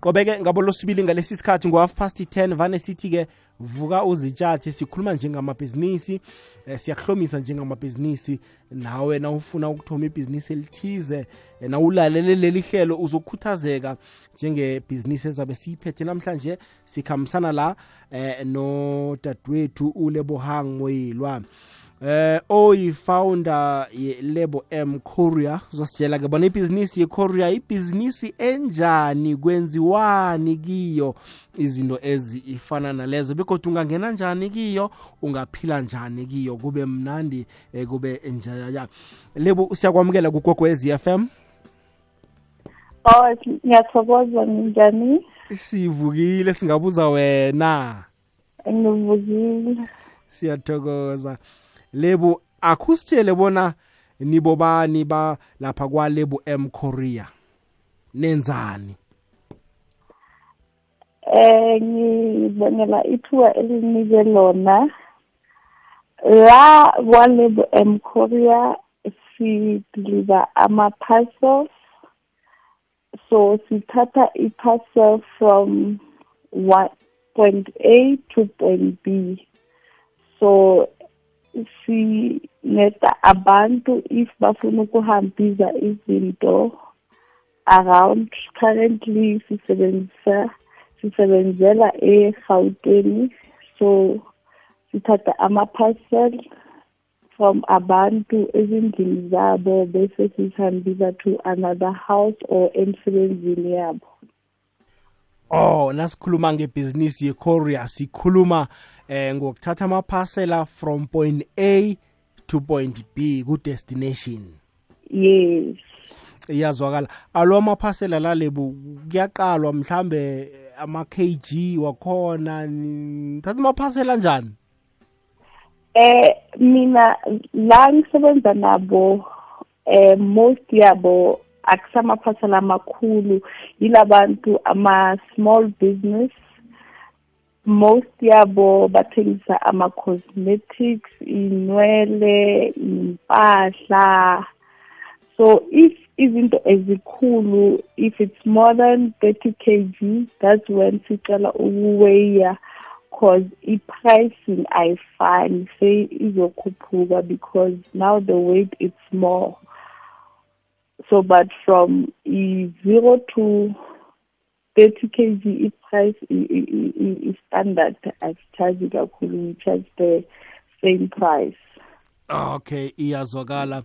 qobeke ngabo losibili ngalesi sikhathi ngo-half past 10 vane sithi-ke vuka uzitshathe sikhuluma njengamabhizinisi eh, siyakuhlomisa njengamabhizinisi. Nawe na ufuna ukuthoma ibhizinisi elithize eh, na ulalele leli hlelo uzokukhuthazeka njengebhizinisi ezabe siyiphethe namhlanje sikhambisana la eh, nodadewethu ulebohang moyilwa eh oyifounder ye-lebo m korea uzositshela ke bona ibhizinisi ye-korea ibhizinisi enjani? Kwenziwani kiyo izinto ezifana nalezo? Begodwa ungangena njani kiyo? Ungaphila njani kiyo? Kube mnandi eh, kube njaya lebo siyakwamukela kugogwez f m? Oh, ngiyathokoza njani? sivukile singabuza wena. Ngivukile. siyathokoza lebo akusitshele bona nibobani ba lapha kwalebo M Korea nenzani Eh ngibonela ithuba elinike lona. La kwalebu M Korea si deliver ama parcels. So sithatha i-parcel from one point A to point B. So sineta abantu if bafuna ukuhambisa izinto around currently sisebenzisa sisebenzela eGauteng. So sithatha ama-parcel from abantu ezindlini zabo bese sisihambisa to another house or emsebenzini yabo. Oh nasikhuluma ngebhizinisi ye-korea sikhuluma eh ngokuthatha amaphasela from point a to point b ku-destination. Yes. Iyazwakala. Alo amaphasela lalebu kuyaqalwa mhlambe ama-kg wakhona nithatha amaphasela njani? Eh mina la ngisebenza nabo eh most yabo akusamaphasela amakhulu yilabantu ama small business. Most yabo bathengisa ama cosmetics inwele impahla so if izinto ezikhulu if it's more than 30 kg that's when sicela ukuweya cause i-pricing ayifani say izokhuphuka because now the weight is more. So but from i-zero to 30 kg i-price i-standard asicharge kakhulu we charge the same price. Okay iyazwakala.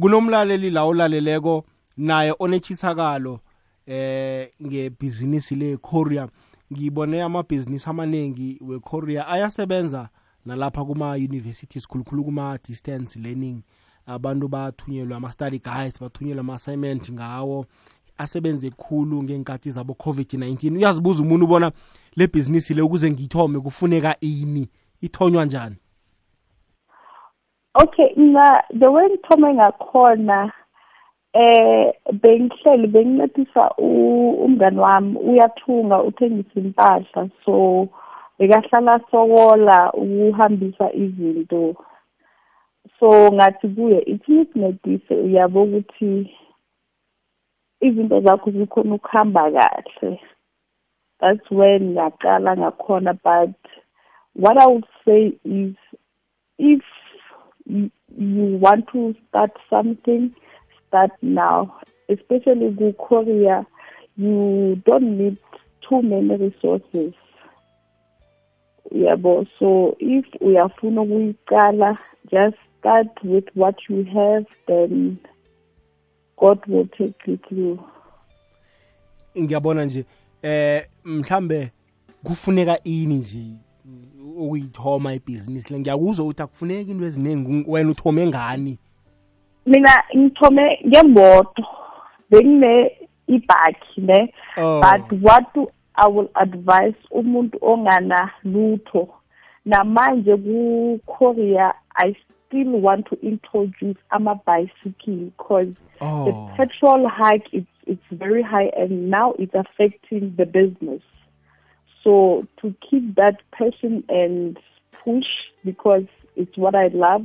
Kunomlaleli la olaleleko naye onetshisakalo eh ngebhizinisi le-korea. Ngibone amabhizinisi amaningi we-korea ayasebenza nalapha kuma-university sikhulukhulu kuma-distance learning. Abantu bathunyelwa ama-study guides bathunyelwa ama-assignment ngawo. Asebenze khulu ngenkathi zabo covid-19. Uyazibuza umuntu ubona le bhizinisi le ukuze ngiyithome kufuneka ini? Ithonywa njani? Okay mina the way ngithome ngakhona eh bengihleli bengincedisa umngani wami uyathunga uthengisa impahla. So bekahlala sokola ukuhambisa izinto. So ngathi kuye ithi ngisincedise uyabo ukuthi izinto zakho zikhona ukuhamba kahle. That's when ngaqala ngakhona but what i would say is if you, want to start something start now. Especially ku-korea you don't need too many resources. Yabo so if uyafuna ukuyiqala just start with what you have then god will take you. Through ngiyabona nje eh mhlambe kufuneka ini nje ukuyithoma ibhizinisi le. Ngiyakuzwa ukuthi akufuneki into eziningi wena uthome ngani? Mina ngithome ngemoto bengine ibhakhi ne Oh. but what do i will advise umuntu ongana lutho namanje ku-korea i still want to introduce ama-bicycle because Oh. the petrol hike it's, it's very high and now it's affecting the business so to keep that passion and push because it's what i love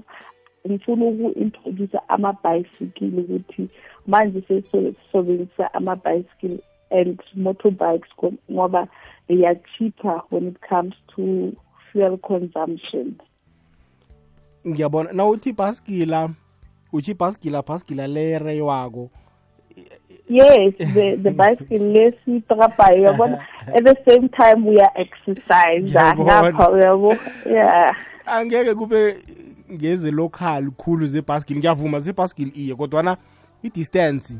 ngifuna uku-introduce ama-bicycle ukuthi manje sesisebenzisa ama-bicycle and motorbikes ngoba they are cheaper when it comes to fuel consumption ngiyabona. Na uthi ibhasikila uthi ibhasikila bhasikila lereywako yes the the bicycle lesiyitrabhayo uyabona? At the same time we are exercise ngapha uyabo? Yeah. Angeke kube ngeze local khulu zebhasikili ngiyavuma zebhasikili iye kodwana i-distance.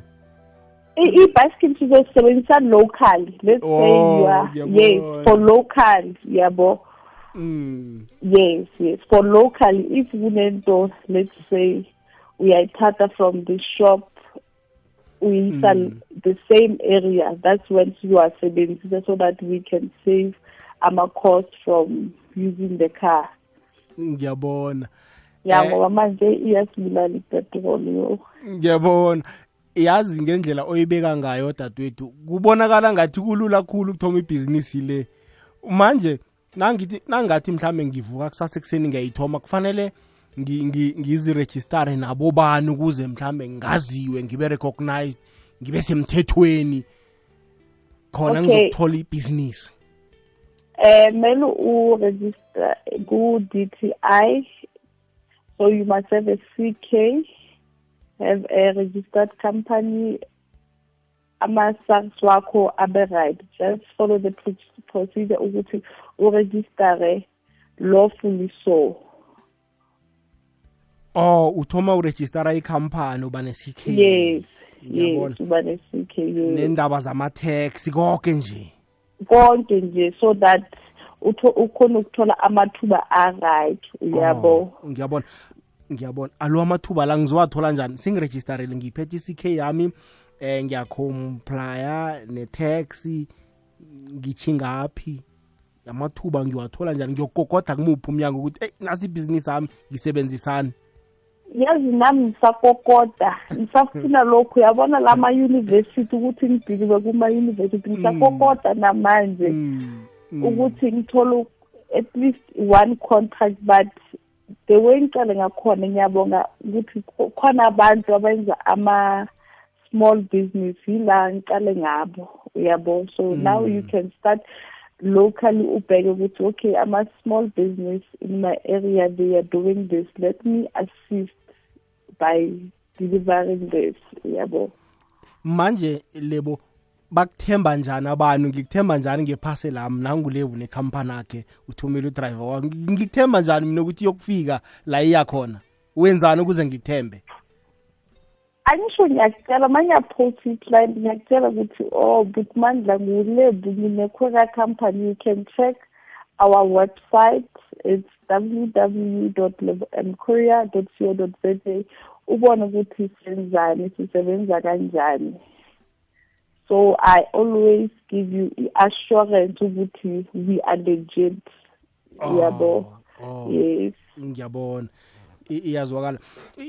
I-bicycle sizosebenzisa local. Let's say Oh, you are yes for local yabo mm. yes yes for local if kunento let's say uyayithatha from the shop uyisa Mm. the same area that's when siwasebenzisa so that we can save ama-cost from using the car ngiyabona ya Eh. ngoba manje iyasibulala ipetrol yo ngiyabona yazi ngendlela oyibeka ngayo dadwethu kubonakala ngathi kulula khulu ukuthoma ibhizinisi le manje nangithi nangathi mhlambe ngivuka kusasa ekuseni ngiyayithoma kufanele ngi- ngi- ngizirejistare nabo bani ukuze mhlambe ngaziwe ngibe recognized ngibe semthethweni. Khona ngizokuthola ibhizinisi. Eh mele uregister ku-DTI so you must have a CK have a registered company ama-SARS wakho abe right just follow the pro- procedure ukuthi uregistare lawfully so oh uthoma urejistara ikhampani uba ne-ck yes Ngiyabona. yes uba ne-CK yes. Nendaba zama-tax konke nje. Konke nje so that utho- ukhona ukuthola amathuba a-right uyabo? Oh, ngiyabona. Ngiyabona. Alo amathuba la ngizowathola njani? Sengiregistarele ngiphethe i-ck yami. Eh ngiyacomplya ne-tax ngithingaphi amathuba ngiwathola njani? Ngiyogogoda kumuphi umnyango ukuthi eyi nasi ibhizinisi yami ngisebenzisani yazi nami ngisakokota ngisafuna lokhu. Uyabona la ma-university ukuthi ngibhikiwe kuma-university. Ngisakokota namanje Mm, mm. ukuthi ngithole at least one contract but the way ngicale ngakhona ngiyabonga ukuthi kho- khona abantu abenza ama-small business yila ngicale ngabo uyabo? So now you can start locally ubheke ukuthi okay ama-small business in my area they are doing this. Let me assist by delivering this uyabo? Manje lebo bakuthemba njani abantu? Ngikuthemba njani ngephase lami? Nangulevu nekhampani akhe uthumele udrayiva wakho Ngi- ngikuthemba njani mina ukuthi iyokufika la iyakhona wenzani ukuze ngikuthembe? Angisho ngiyakutshela uma ngiyapost i-client ngiyakutshela ukuthi oh but mandla ngulebu ngine-courier company. You can check our website. It's www mcourier co za ubone ukuthi senzani sisebenza kanjani. So i always give you i-assurance ukuthi we are legit. Oh, Uyabo oh. yes. Ngiyabona iyazwakala.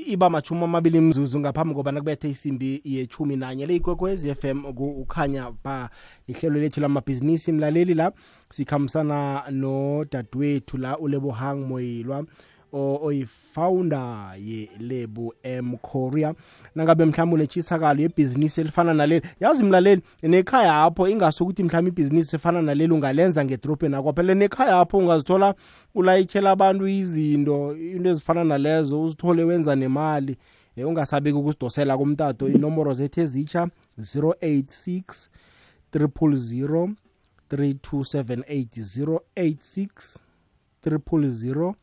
Iba machumi amabili mzuzu ngaphambi kobana kubethe isimbi yechumi nanye le ikwekwez f m ukhanya ba ihlelo lethu lamabhizinisi. Mlaleli la sikhambisana nodadewethu la ulebohang moyilwa oyifounder yelebu m korea. Nangabe mhlawumbe unetshisakalo yebhizinisi elifana naleli. Yazi mlaleli nekhaya apho ingasukuthi mhlawumbe ibhizinisi efana naleli ungalenza ngedrobheni akho. Phela nekhaya apho ungazithola ulayitshela abantu izinto into ezifana nalezo uzithole wenza nemali eh, ungasabeki ukusidosela komtato. Inomboro zethu ezitsha 086 000 3278 086 000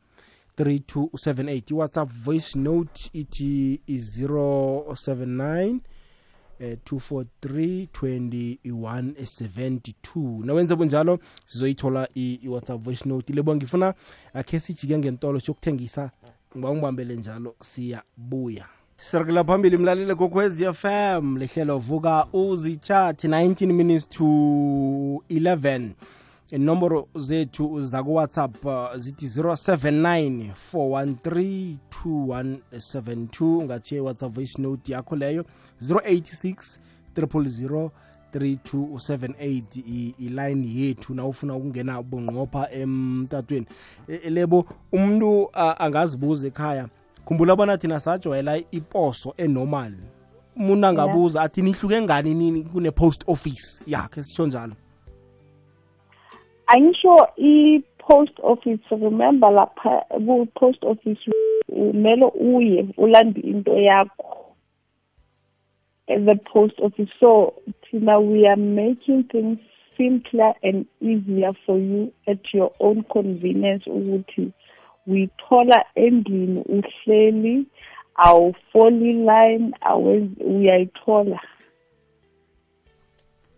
3278 iwhatsapp voice note? Ithi i-079 eh 243 2172 nawenze bunjalo sizoyithola i-whatsapp voice note. Lebo ngifuna akhe sijike ngentolo sokuthengisa ngiba ngibambele njalo siyabuya. Sirakela phambili mlalele kokwez fm lihlelo vuka uzichat 19 minutes to 11 inomboro zethu zakuwhatsapp uh, zithi 079 413 2172 ungathi whatsapp voice note yakho leyo 086 000 3278 i- iline yethu na ufuna ukungena bunqopha emtatweni. E- lebo umuntu a- angazibuza ekhaya khumbula bona thina sajwayela iposo enormal. Umuntu angabuza athi nihluke ngani nini kune-post office ya khe sitsho njalo. Angisho i-post office remember lapha ku-post office kumele uye ulande into yakho the post office. So thina we are making things simpler and easier for you at your own convenience ukuthi uyithola endlini uhleli awufoli line uyayithola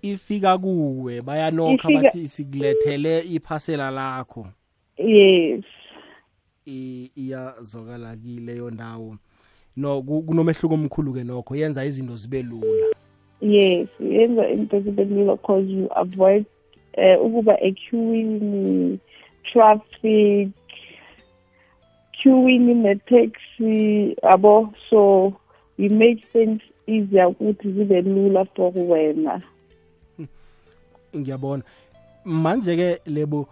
ifika kuwe bayanokha Ifika- bathi sikulethele iphasela lakho. Yes. I- iyazokala kileyo ndawo. No ku- kunomehluko omkhulu ke nokho yenza izinto zibe lula. Yes yenza into zibe lula because you avoid uh, ukuba equeuing traffic queuing ne-taxi yabo? So we make things easier ukuthi zibe lula for wena. Ngiyabona. Manje ke lebo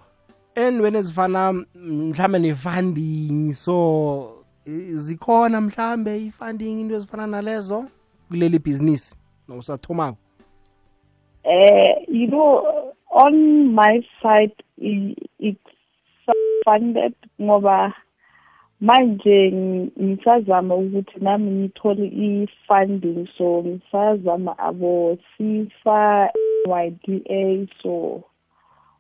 enweni ezifana mhlambe ne-funding so i- zikhona mhlambe i-funding into ezifana nalezo kuleli bhizinisi? Nosathomako uh, you know on my side i- it's funded ngoba manje ng- ngisazama ukuthi nami ngithole i-funding so ngisazama abo sifa YDA so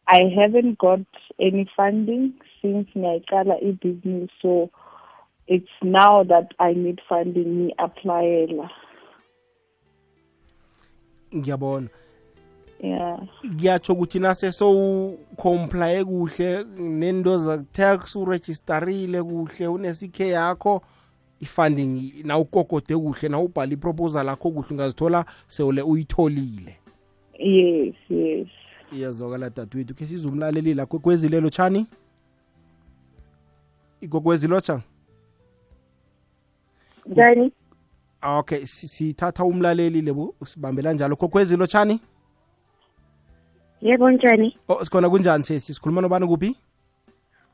I haven't got any funding since ngiyaqala i-business so it's now that I need funding ngi-applyela. Ngiyabona. Yeah. Kuyatsho ukuthi nase sowucomplaye kuhle nento za-tax uregistarile kuhle une-ck yakho i-funding nawukokode kuhle nawubhala iproposal akho kuhle ungazithola sewule uyitholile yes yes. Iyazwakala dadewethu khe sizumlaleli la kwekwezilelo tshani ikwekwezilo njani? Okay. Si- sithatha umlaleli lebo sibambela njalo. Kokwezilo tshani yebo njani? Oh sikhona kunjani sesi? Sikhuluma nobani kuphi?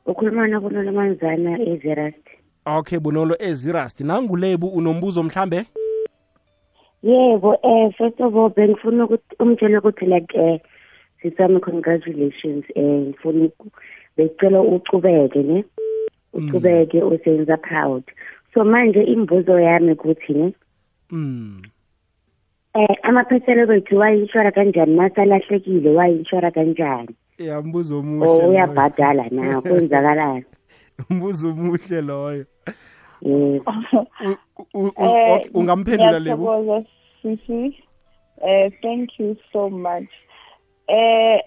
Ukhuluma nakunolo manzana everast okay bunolo ezirasti nangulebu unombuzo mhlambe? Yebo eh first of all bengifuna ukuthi umtshele ukuthi like eh sisami congratulations eh ngifuna becela ucubeke ne? Ucubeke usenza proud. So manje imbuzo yami ukuthi ne? Mm. Eh amapheselo bethu wayinshora kanjani? Masalahlekile wayinshora kanjani? Ya mbuzo omuhle loyo. uyabhadala na? Kwenzakalani? Mbuzo omuhle loyo. Eh, U- u- u- Eh, okay, ungamphendula lebu ngiyathokoza, Sisi. Eh, thank you so much. Eh,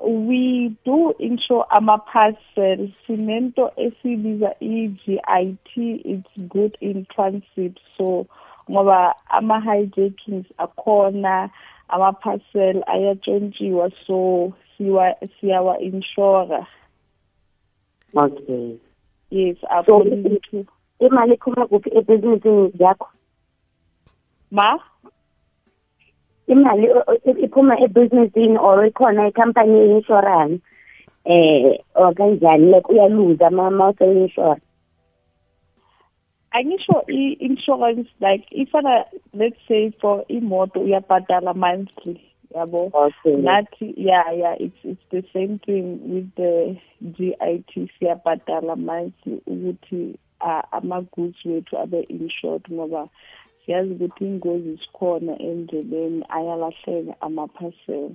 we do insure ama-parcel. Sinento esibiza i-GIT it's good in transit. So ngoba ama-hijackings akhona ama-parcel ayatshontshiwa so siwa siyawa-inshora okay. Yes So, according to imali iphuma kuphi ebhizinisini yakho? Ma? Imali iphuma ebhizinisini or ikhona ikhampani ye-insurance eh or kanjani? Like uyaluza ma useyinsura angisho i-insurance like ifana let's say for imoto uyabhadala monthly yabo? Okay. Nathi yeah yeah it's it's the same thing with the GIT siyabhadala monthly ukuthi ama-goods wethu abe insured ngoba siyazi ukuthi ingozi zikhona endleleni ayalahleka ama-parcel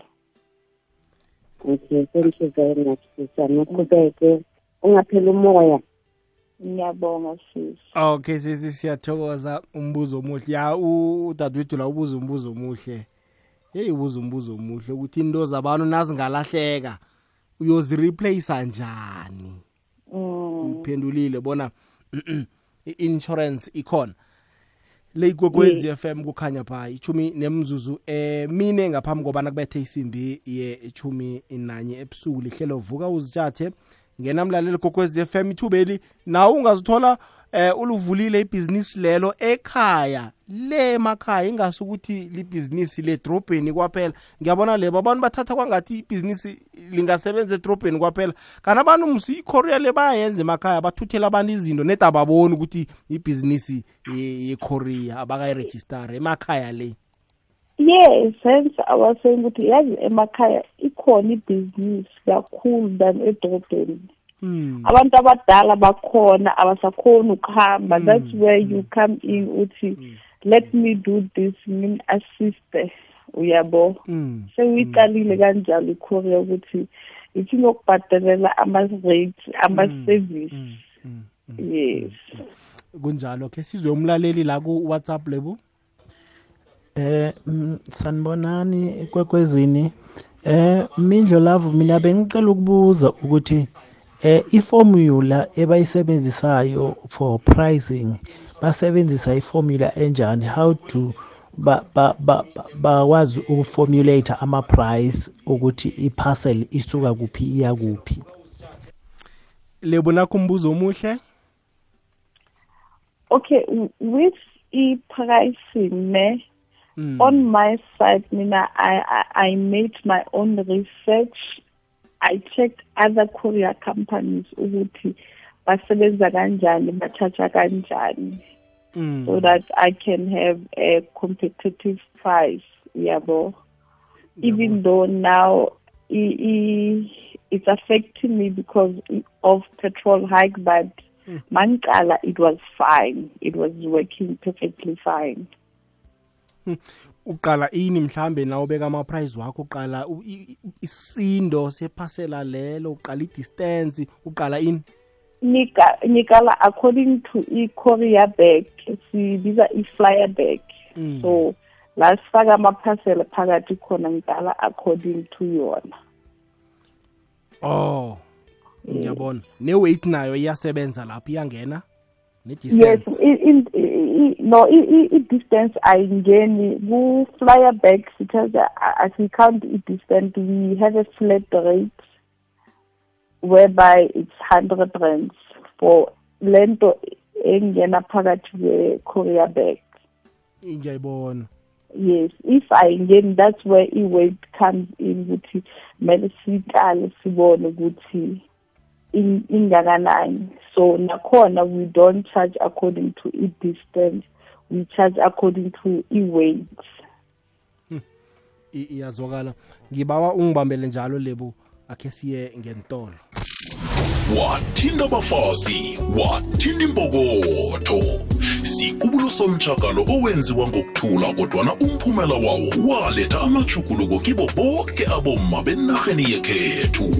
okay thank you very much sisa noqhubeke ungapheli umoya. Ngiyabonga sisi okay sisi siyathokoza. Umbuzo omuhle. Ya u- udadewethu la ubuza umbuzo omuhle. Heyi ubuza umbuzo omuhle ukuthi into zabantu nazingalahleka uyozireplace njani? Mm. uphendulile bona i-insurance ikhona. Le ikwekwezi FM kukhanya pha ichumi nemzuzu emine ngaphambi kobana kubethe isimbi ye-chumi nanye ebusuku lihlelo vuka uzitshathe ngena mlaleli kokwezi FM ithubeli nawe ungazithola eh uluvulile ibhizinisi lelo ekhaya. Le emakhaya ingasukuthi libhizinisi ledrobheni kwaphela. Ngiyabona lebo abantu bathatha kwangathi ibhizinisi lingasebenza edrobheni kwaphela. Kanti abantu msi ikorea le bayayenza emakhaya bathuthela abantu izinto nedi ababoni ukuthi ibhizinisi yekorea abakayirejistara emakhaya le. Yes hence i was saying ukuthi yazi emakhaya ikhona ibhizinisi kakhulu than edrobheni. Hmm. Abantu abadala bakhona abasakhoni ukuhamba. Mm. that's where you come in uthi let me do this ngini assiste. Uyabo? Mm. seyiqalile kanjalo ikorea ukuthi ithi ngokubhadalela ama-rates ama-service. Mm. Mm. yes. Kunjalo ke sizwe umlaleli la ku-whatsapp lebu? Eh mm, sanibonani kwekwezini eh Mindlo Love mina bengicela ukubuza ukuthi eh iformula ebayisebenzisayo for pricing basebenzisa iformula enjani? How to ba ba ba- ba- bakwazi ukuformulate ama price ukuthi iparcel isuka kuphi iya kuphi? Lebu nakho umbuzo omuhle? Okay w- with i-pricing ne Mm. on my side mina I, I i made my own research i checked other courier companies ukuthi basebenza kanjani bachacha kanjani Mm. so that i can have a competitive price yabo? Even though now it's affecting me because of petrol hike but manqala it was fine. It was working perfectly fine uqala ini mhlambe na ubeka ama-prize wakho uqala isindo sephasela lelo uqala i-distance uqala ini? Nika nikala according to i-courier bag sibiza i-flyer bag. Mm. so la sifaka amaphasela phakathi khona ngikala according to yona. Oh ngiyabona. Ne-weight nayo iyasebenza lapho iyangena yes in, i- i- no i-distance ayingeni. Ku-flyer bag sithatha asicount i-distance we have a flat rate whereby it's hundred rands for lento engena phakathi kwe-courier bag ngiyayibona. Yes if I ayingeni that's where i-weight comes in ukuthi kumele siqale sibone ukuthi in- ingakanani so nakhona we don't charge according to i-distance we charge according to i-weight I- iyazwakala. Ngibawa ungibambele njalo lebu akhe siye ngentolo. Wathinta abafazi wathinta impokotho sikubulo somtshakalo owenziwa ngokuthula kodwana umphumela wawo waletha amajuguluko kibo boke abomma benarheni yekhethu.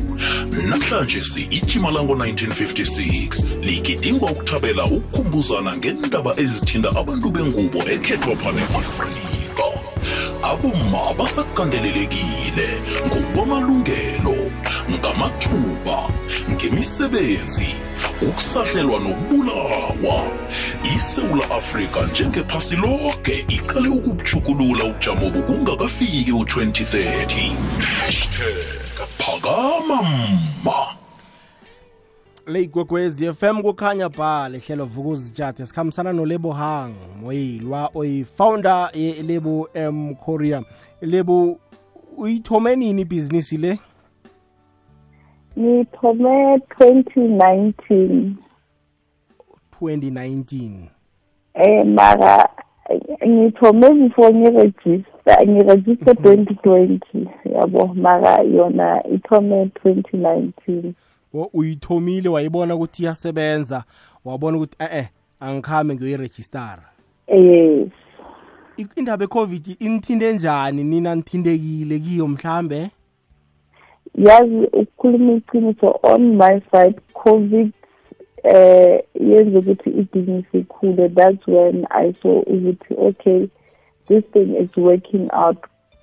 Namhlanje si-ijima lango-1956 ligidingwa ukuthabela ukukhumbuzana ngendaba ezithinta abantu bengubo ekhethwa phane afrika abomma basakandelelekile ngokwamalungelo. Ngamathuba ngemisebenzi ukusahlelwa nokubulawa. Isewula afrika njengephasi lonke iqale ukubujukulula ubujamo bokungakafiki u-2030 hashtag phakama mma. Le igwegwezi fm kukhanya ba lehlelo vukuzitshathe sikhambisana nolebo hang moyilwa oyi-founder yelebo m korea. Lebo uyithome nini ibhizinisi le? Ngithome 2019 2019 eh mara ngithome before ngiregister ngiregister 2020 yabo mara yona ithome 2019 wo uyithomile wayibona ukuthi iyasebenza wabona ukuthi eh-eh angikhambe ngiyoyirejistara yes. I- indaba e-covid inithinte njani? Nina nithintekile kiyo mhlambe? Yazi ukukhuluma iqiniso on my side covid eh yenza ukuthi ibhizinisi ikhule. That's when i saw ukuthi okay this thing is working out.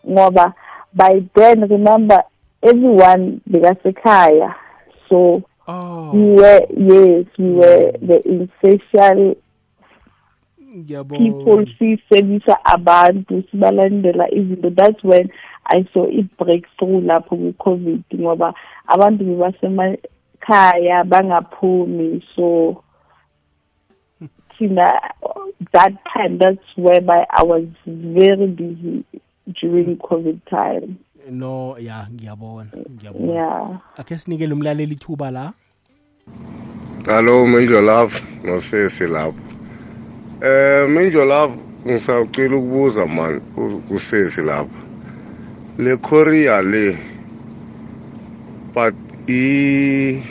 Ngoba by then remember everyone bekasekhaya. So oh. we were yes we were the essential people ngiyabona sisebisa abantu sibalandela izinto. That's when i saw i-breakthrough lapho ku-covid ngoba abantu bebasemakhaya bangaphumi. So thina that time that's whereby i was very busy during covid time. No ya ngiyabona ngiyabona. Yeah. Akhe sinikele umlaleli ithuba la? Hello Major Love nosesi lapho. Eh Love ngisacela ukubuza man kusesi lapho. Le Korea le but i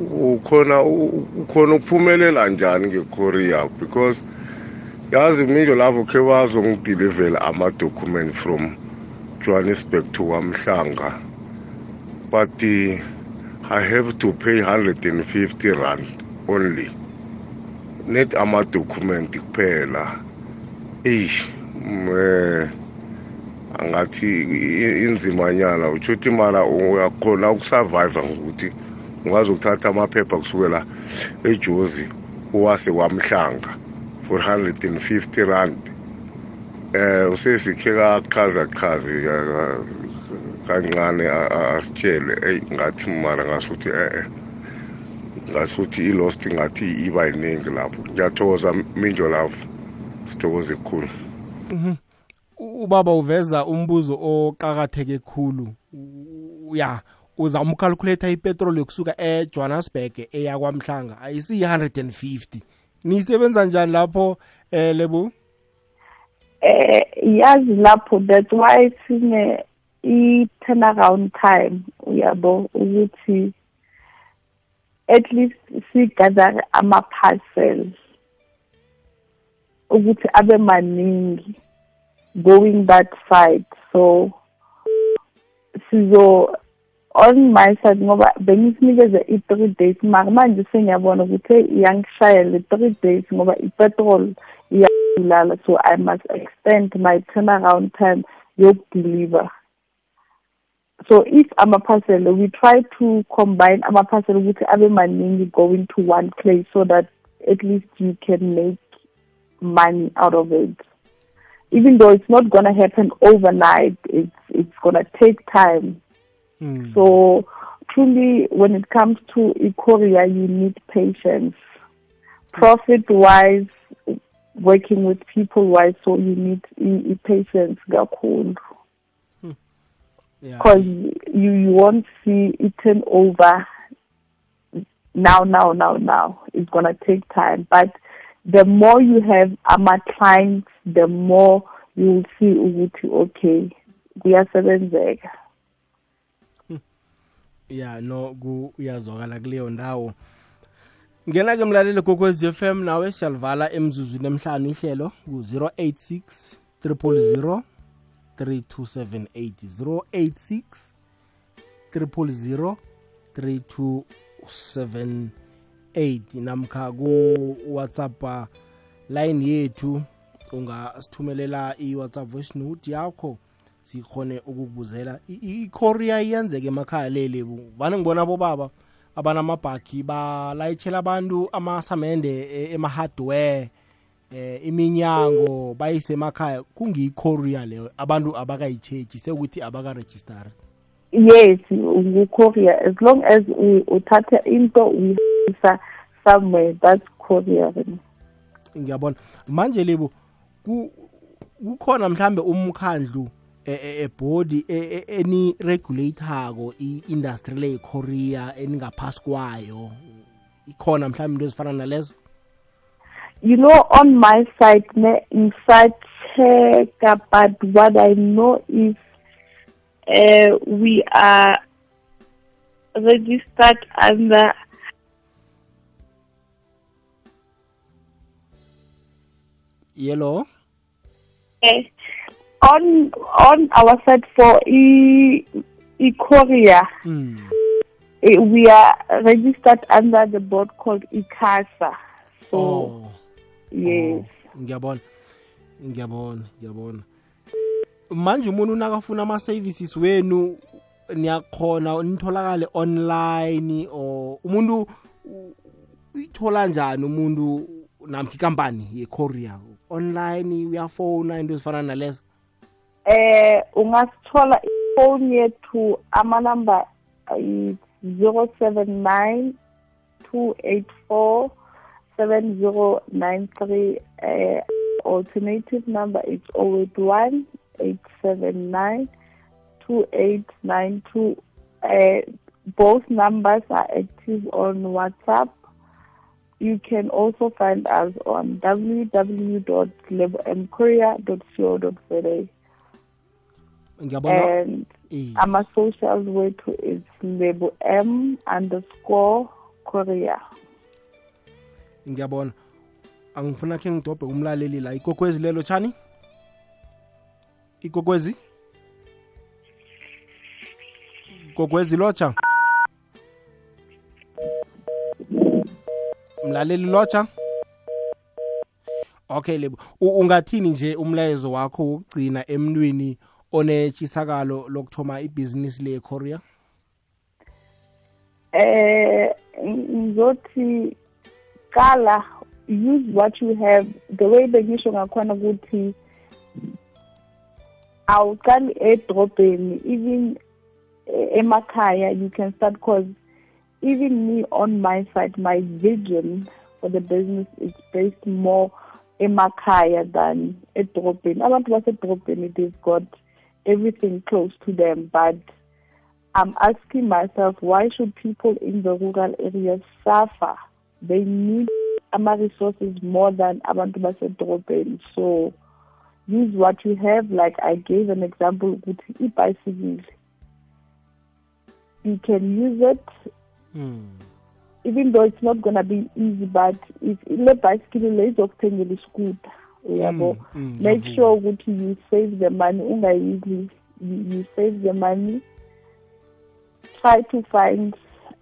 ukhona ukhona ukuphumelela njani ngeKorea because yazi Major Love khe bazongideliver ama document from Johannesburg to Kamhlanga but uh, I have to pay 150 rand only. Net ama-document kuphela. Eish, eh angathi inzimanyana utsho ukuthi mara uyakhona ukusurvive ngokuthi ungazi ukuthatha amaphepha kusukela ejozi uwase kwamhlanga for 150 rand eh usesikhe kachaza chazi kancane a- a- asitshele eyi ngathi mara ngasuthi eh ngasuthi i-lost ngathi iba yiningi lapho. Ngiyathokoza minjo lapho sithokoze khulu U- ubaba uveza umbuzo oqakatheke khulu. U- ya uza umcalculator ipetroli yokusuka ejohannesburg eya kwamhlanga. Ayisiyi-150 niyisebenza njani lapho eh lebo eh yazi lapho that's why sine i-turnaround time uyabo ukuthi at least sigather ama-parcels ukuthi abe maningi going that side. So sizo on my side ngoba bengisinikeze i-three days mara manje sengiyabona ukuthi hey iyangishayela i-three days ngoba i-petrol so i must extend my turnaround time yokudeliver so if ama-parcel we try to combine ama-parcel ukuthi abe maningi going to one place so that at least you can make money out of it even though it's not gonna happen overnight it's it's gonna take time Mm. so truly, when it comes to e-courier, you need patience. Profit-wise, working with people-wise, so you need patience, kakhulu. Yeah. Because you, you won't see it turn over now, now, now, now. It's gonna take time. But the more you have ama clients, the more you will see ukuthi okay, kuyasebenzeka. ya no kuyazwakala kuleyo ndawo ngena-ke mlaleli kokwezi FM nawe siyalivala emzuzwini emhlanu ihlelo ku-086 000 3278 086 000 3278 namkha ku-whatsapp uh, line yethu ungasithumelela i-whatsapp voice note yakho sikhone ukukubuzela. Ikorea iyenzeka emakhaya leli vane ngibona bobaba abanamabhaki balayitshela abantu amasamende e- ema-hardware. Eh iminyango bayise emakhaya kungiyikorea leyo abantu abakayitsheji sekuthi abakarejistari yes ngu-courier as long as u- uthatha into uyihambisa somewhere that's courier ngiyabona. Manje lebo ku- kukhona mhlambe umkhandlu e- e- ebhodi e- e- eni regulatorko i-industry le yiKorea eningaphasi kwayo. Ikhona mhlambe into ezifana nalezo? You know on my side ne ngisacheka but what i know is uh, we are registered under yellow uh, on on our side for e e Korea mm. eh, we are registered under the board called ICASA so oh. Yes. Oh. ngiyabona. Ngiyabona ngiyabona. Manje umuntu nakafuna ama-services wenu niyakhona nitholakale online or umuntu uyithola njani umuntu namkha ikampani yekorea? Online uyafona into ezifana nalezo? Eh ungasithola ifoni yethu amanamba zero seven nine two eight four 7093 uh, alternative number is 081 879 2892 uh, both numbers are active on whatsapp. You can also find us on www.levelmkorea.co.za and our socials way to is label m underscore korea ngiyabona. Angifuna khe ngidobhe umlaleli la ikokwezi lelo tshani? Ikokwezi kokwezi lotsha mlaleli lotsha okay lebo. U- ungathini nje umlayezo wakho wokugcina emntwini onetshisakalo lokuthoma ibhizinisi le korea Eh, ngizothi use what you have the way bengisho ngakhona ukuthi awuqali edrobheni even emakhaya you can start cause even me on my side my vision for the business is based more emakhaya than edrobheni abantu basedrobheni they've got everything close to them but I'm asking myself, why should people in the rural areas suffer? They need ama resources more than abantu basedrobheni. So use what you have. Like I gave an example, ukuthi i-bicycle. You can use it, hmm. even though it's not gonna be easy. But if ile bicycle le izokuthengela iscooter, uyabo. mm, Make sure ukuthi you save the money. Ungayidli. You, you save the money. try to find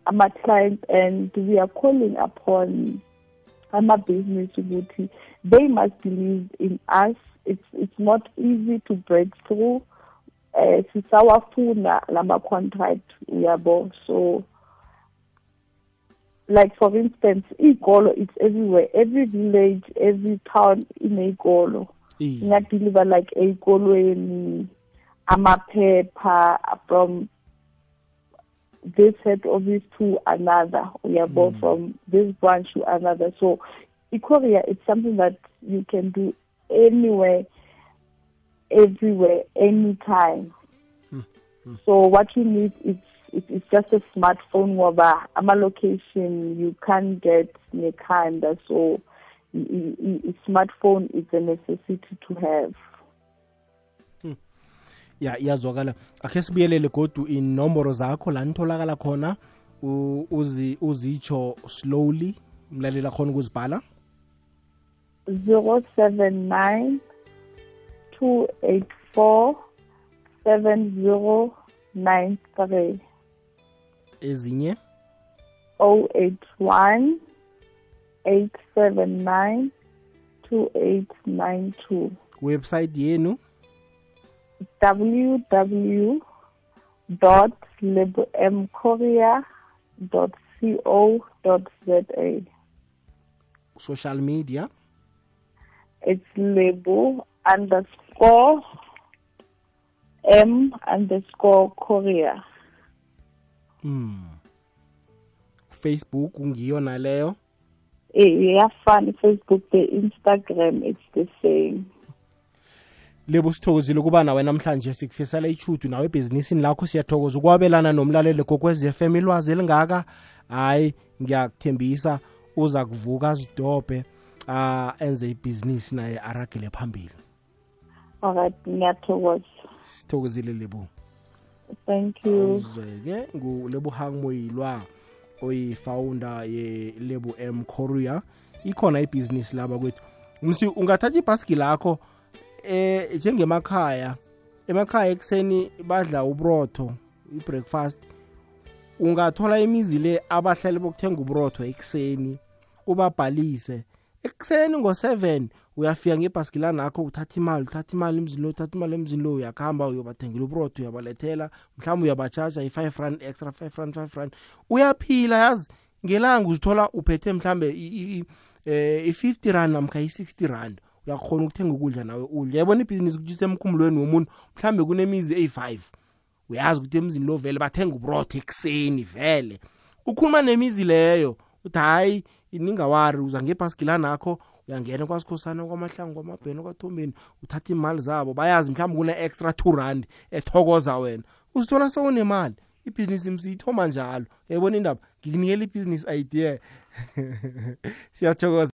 ama clients and we are calling upon ama business ukuthi they must believe in us. It's it's not easy to break through. Eh sisawafuna lama contract uyabo? So like for instance igolo it's everywhere every village every town inegolo Eh, singadeliver like ey'kolweni amaphepha from this head office to another. Uyabo mm. from this branch to another. So ecoria it's something that you can do anywhere everywhere anytime. Mm. so what you need is it's, it's just a smartphone ngoba ama-location you can't get nekhanda. So i- smartphone is a necessity to have ya iyazwakala. Akhe sibuyelele godu inomboro zakho la nitholakala khona. U- uzi uzitsho slowly mlalela khona ukuzibhala. Zero seven nine two eight four seven zero nine three. Ezinye? Oh eight one eight seven nine two eight nine two. Website yenu? www.lebomkorea.co.za. Social media? It's label underscore m underscore korea. Hmm. Facebook ngiyo naleyo? Eh, yeah, fun. Facebook, the Instagram, it's the same. Lebo sithokozile ukuba nawe namhlanje sikufisela ichudu nawe ebhizinisini lakho siyathokoza ukwabelana nomlaleli kokwez FM ilwazi elingaka hayi ngiyakuthembisa uza kuvuka azidobhe ah enze ibhizinisi naye aragele phambili. Alright ngiyathokoza. Sithokozile lebo. Thank you. Ke ngulebo hang moyilwa ye-lebo m korea. Ikhona ibhizinisi laba kwethu. Msi ungathatha ibhaski lakho eh njengemakhaya emakhaya ekuseni badla ubrotho i-breakfast. Ungathola imizi le abahlali bokuthenga uburotho ekuseni ubabhalise. Ekuseni ngo-7 uyafika ngebhaski lanakho uthatha imali uthatha imali emzini lo uthatha imali emzini lo uyakuhamba uyobathengela uburotho uyabalethela mhlawumbe uyabatshaja i-five rand extra five rand five rand. Uyaphila yazi ngelanga uzithola uphethe mhlambe i- i- i- eh, i-50 rand namkha i-60 rand. uyakhona ukuthenga ukudla nawe udla yabona ibhizinisi kuthi semkhumbulweni womuntu mhlambe kunemizi eyi-5 uyazi ukuthi emzini lo vele bathenga ubrotho ekuseni vele. Ukhuluma nemizi leyo uthi hayi ningawari uza ngebhaskilanakho uyangena kwasikhosana kwamahlangu kwamabheni kwathombeni uthatha imali zabo. Bayazi mhlawumbe kune-extra two rand ethokoza wena. Usithola sewunemali ibhizinisi msiyithoma njalo. Yayibona indaba? Ngikunikela ibhizinisi idea. Siyathokoza.